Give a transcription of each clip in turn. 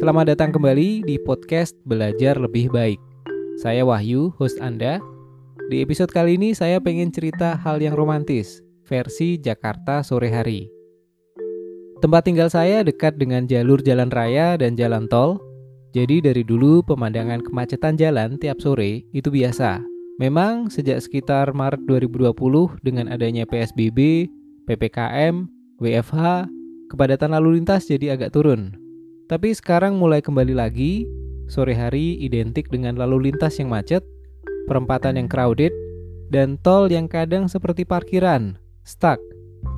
Selamat datang kembali di podcast Belajar Lebih Baik. Saya Wahyu, host Anda. Di episode kali ini saya pengen cerita hal yang romantis, versi Jakarta sore hari. Tempat tinggal saya dekat dengan jalur jalan raya dan jalan tol. Jadi dari dulu pemandangan kemacetan jalan tiap sore itu biasa. Memang sejak sekitar Maret 2020 dengan adanya PSBB, PPKM, WFH, kepadatan lalu lintas jadi agak turun. Tapi sekarang mulai kembali lagi, sore hari identik dengan lalu lintas yang macet, perempatan yang crowded, dan tol yang kadang seperti parkiran, stuck,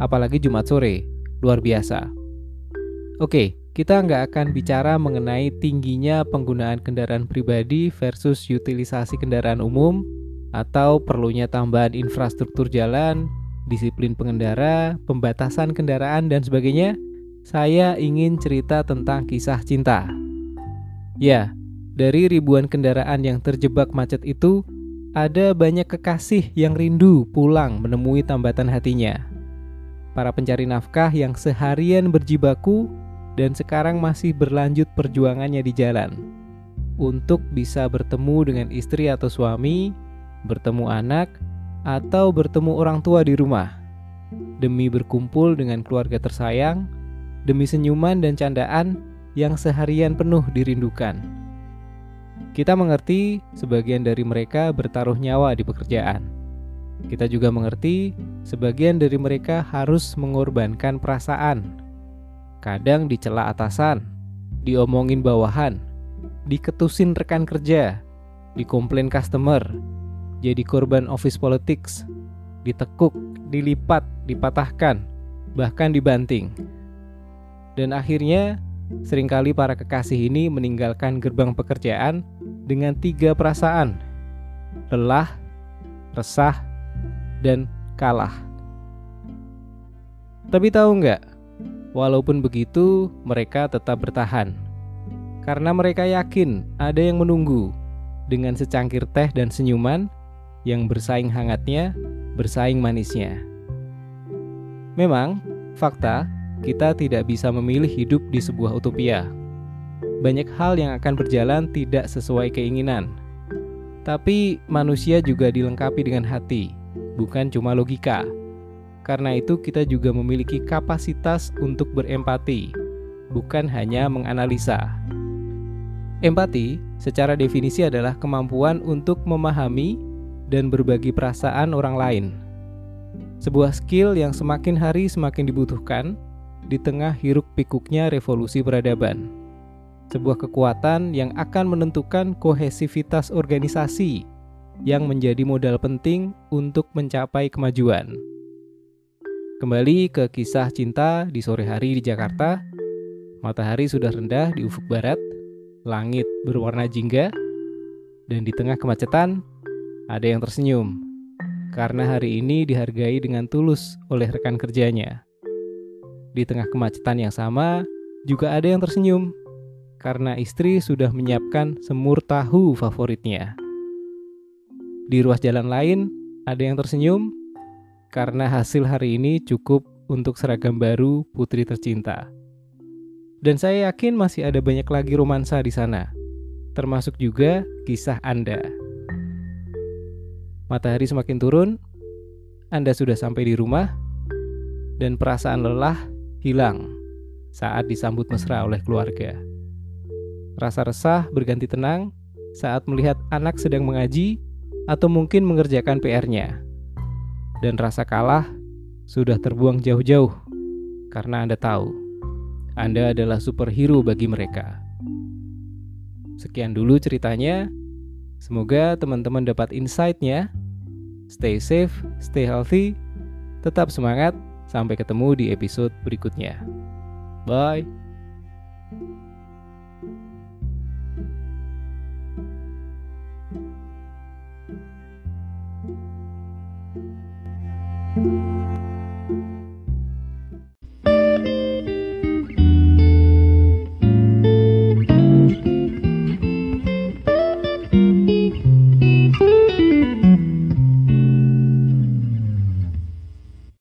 apalagi Jumat sore, luar biasa. Oke, kita nggak akan bicara mengenai tingginya penggunaan kendaraan pribadi versus utilisasi kendaraan umum, atau perlunya tambahan infrastruktur jalan, disiplin pengendara, pembatasan kendaraan, dan sebagainya – saya ingin cerita tentang kisah cinta. Ya, dari ribuan kendaraan yang terjebak macet itu, ada banyak kekasih yang rindu pulang menemui tambatan hatinya. Para pencari nafkah yang seharian berjibaku dan sekarang masih berlanjut perjuangannya di jalan untuk bisa bertemu dengan istri atau suami, bertemu anak, atau bertemu orang tua di rumah demi berkumpul dengan keluarga tersayang demi senyuman dan candaan yang seharian penuh dirindukan. Kita mengerti sebagian dari mereka bertaruh nyawa di pekerjaan. Kita juga mengerti sebagian dari mereka harus mengorbankan perasaan. Kadang dicela atasan, diomongin bawahan, diketusin rekan kerja, dikomplain customer, jadi korban office politics, ditekuk, dilipat, dipatahkan, bahkan dibanting. Dan akhirnya, sering kali para kekasih ini meninggalkan gerbang pekerjaan dengan tiga perasaan: lelah, resah, dan kalah. Tapi tahu nggak? Walaupun begitu, mereka tetap bertahan. Karena mereka yakin ada yang menunggu dengan secangkir teh dan senyuman yang bersaing hangatnya, bersaing manisnya. Memang, fakta kita tidak bisa memilih hidup di sebuah utopia. Banyak hal yang akan berjalan tidak sesuai keinginan. Tapi manusia juga dilengkapi dengan hati, bukan cuma logika. Karena itu kita juga memiliki kapasitas untuk berempati, bukan hanya menganalisa. Empati secara definisi adalah kemampuan untuk memahami dan berbagi perasaan orang lain. Sebuah skill yang semakin hari semakin dibutuhkan di tengah hiruk pikuknya revolusi peradaban. Sebuah kekuatan yang akan menentukan kohesivitas organisasi yang menjadi modal penting untuk mencapai kemajuan. Kembali ke kisah cinta di sore hari di Jakarta. Matahari sudah rendah di ufuk barat, langit berwarna jingga, dan di tengah kemacetan ada yang tersenyum karena hari ini dihargai dengan tulus oleh rekan kerjanya. Di tengah kemacetan yang sama, juga ada yang tersenyum karena istri sudah menyiapkan semur tahu favoritnya. Di ruas jalan lain, ada yang tersenyum karena hasil hari ini cukup untuk seragam baru putri tercinta. Dan saya yakin masih ada banyak lagi romansa di sana, termasuk juga kisah Anda. Matahari semakin turun, Anda sudah sampai di rumah, dan perasaan lelah hilang saat disambut mesra oleh keluarga. Rasa resah berganti tenang saat melihat anak sedang mengaji atau mungkin mengerjakan PR-nya. Dan rasa kalah sudah terbuang jauh-jauh karena Anda tahu Anda adalah superhero bagi mereka. Sekian dulu ceritanya. Semoga teman-teman dapat insight-nya. Stay safe, stay healthy, tetap semangat, Sampai ketemu di episode berikutnya. Bye.